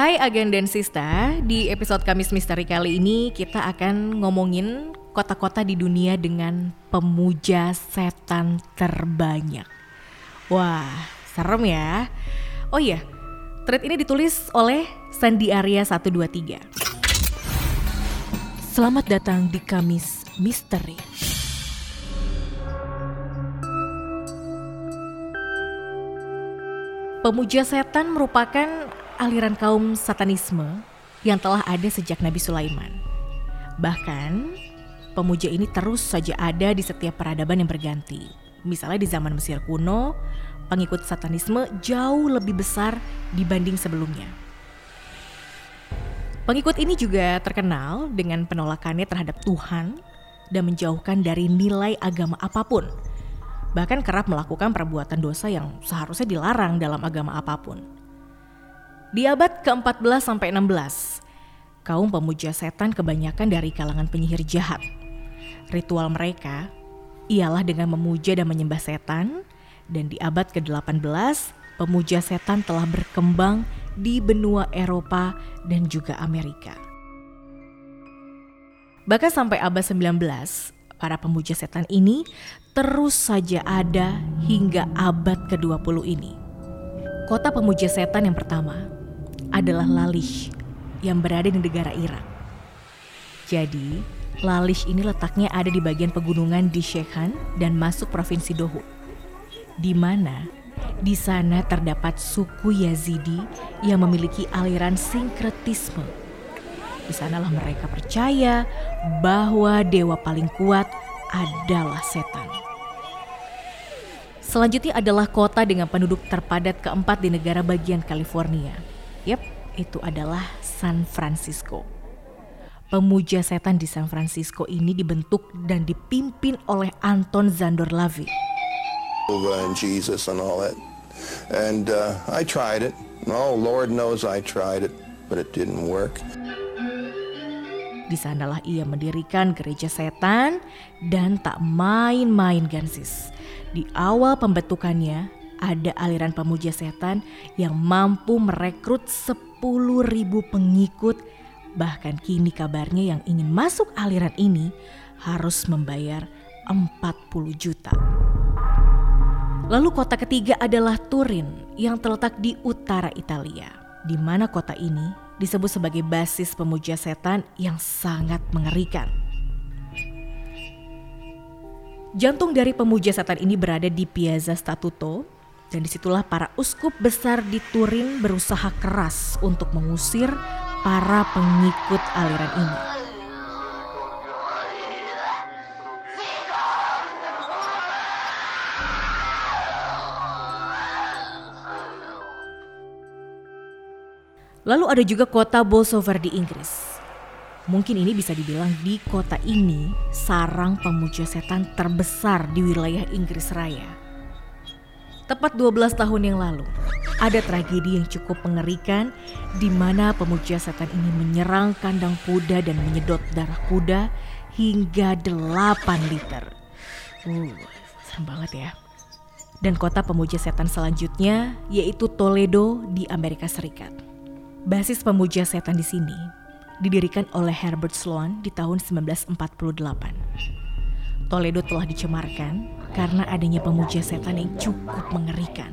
Hai Agen dan Sista, di episode Kamis Misteri kali ini kita akan ngomongin kota-kota di dunia dengan pemuja setan terbanyak. Wah, serem ya. Oh iya, thread ini ditulis oleh Sandi Arya 123. Selamat datang di Kamis Misteri. Pemuja setan merupakan aliran kaum satanisme yang telah ada sejak Nabi Sulaiman. Bahkan, pemuja ini terus saja ada di setiap peradaban yang berganti. Misalnya di zaman Mesir kuno, pengikut satanisme jauh lebih besar dibanding sebelumnya. Pengikut ini juga terkenal dengan penolakannya terhadap Tuhan dan menjauhkan dari nilai agama apa pun – bahkan kerap melakukan perbuatan dosa yang seharusnya dilarang dalam agama apa pun. Di abad ke-14 sampai 16, kaum pemuja setan kebanyakan dari kalangan penyihir jahat. Ritual mereka ialah dengan memuja dan menyembah setan dan di abad ke-18 pemuja setan telah berkembang di benua Eropa dan juga Amerika. Bahkan sampai abad 19, para pemuja setan ini terus saja ada hingga abad ke-20 ini. Kota pemuja setan yang pertama adalah Lalish yang berada di negara Irak. Jadi, Lalish ini letaknya ada di bagian pegunungan di Shekhan dan masuk provinsi Dohuk. Di mana di sana terdapat suku Yazidi yang memiliki aliran sinkretisme di sanalah mereka percaya bahwa dewa paling kuat adalah setan. Selanjutnya adalah kota dengan penduduk terpadat keempat di negara bagian California. Yap, itu adalah San Francisco. Pemuja setan di San Francisco ini dibentuk dan dipimpin oleh Anton Zandor Lavie. and Jesus and all that. And uh, I tried it. Oh, Lord knows I tried it, but it didn't work. Di sanalah ia mendirikan gereja setan dan tak main-main Gansis. Di awal pembentukannya ada aliran pemuja setan yang mampu merekrut 10.000 pengikut. Bahkan kini kabarnya yang ingin masuk aliran ini harus membayar 40 juta. Lalu kota ketiga adalah Turin yang terletak di utara Italia. Di mana kota ini disebut sebagai basis pemuja setan yang sangat mengerikan. Jantung dari pemuja setan ini berada di Piazza Statuto dan di situlah para uskup besar di Turin berusaha keras untuk mengusir para pengikut aliran ini. Lalu ada juga kota Bolsover di Inggris. Mungkin ini bisa dibilang di kota ini sarang pemuja setan terbesar di wilayah Inggris Raya. Tepat 12 tahun yang lalu, ada tragedi yang cukup mengerikan di mana pemuja setan ini menyerang kandang kuda dan menyedot darah kuda hingga 8 liter. Uh, serem banget ya. Dan kota pemuja setan selanjutnya yaitu Toledo di Amerika Serikat. Basis pemuja setan di sini didirikan oleh Herbert Sloan di tahun 1948. Toledo telah dicemarkan karena adanya pemuja setan yang cukup mengerikan,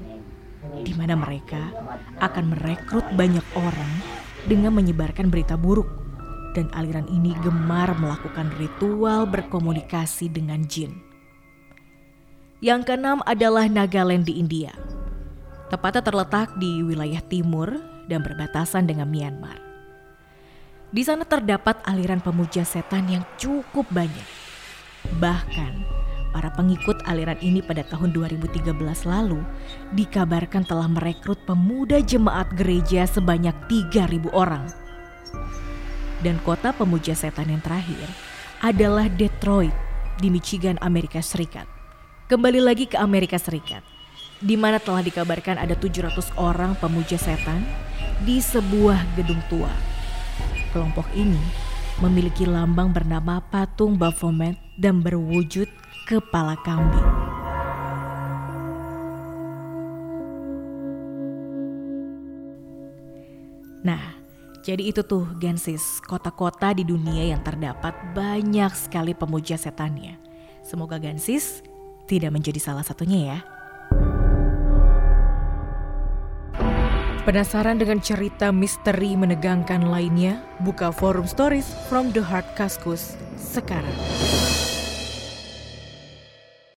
di mana mereka akan merekrut banyak orang dengan menyebarkan berita buruk dan aliran ini gemar melakukan ritual berkomunikasi dengan jin. Yang keenam adalah Nagaland di India. Tepatnya terletak di wilayah timur dan berbatasan dengan Myanmar. Di sana terdapat aliran pemuja setan yang cukup banyak. Bahkan para pengikut aliran ini pada tahun 2013 lalu dikabarkan telah merekrut pemuda jemaat gereja sebanyak 3.000 orang. Dan kota pemuja setan yang terakhir adalah Detroit di Michigan, Amerika Serikat. Kembali lagi ke Amerika Serikat, di mana telah dikabarkan ada 700 orang pemuja setan di sebuah gedung tua. Kelompok ini memiliki lambang bernama patung Baphomet dan berwujud kepala kambing. Nah, Jadi itu tuh Gensis, kota-kota di dunia yang terdapat banyak sekali pemuja setannya. Semoga Gensis tidak menjadi salah satunya ya. Penasaran dengan cerita misteri menegangkan lainnya? Buka forum stories from the heart Kaskus sekarang.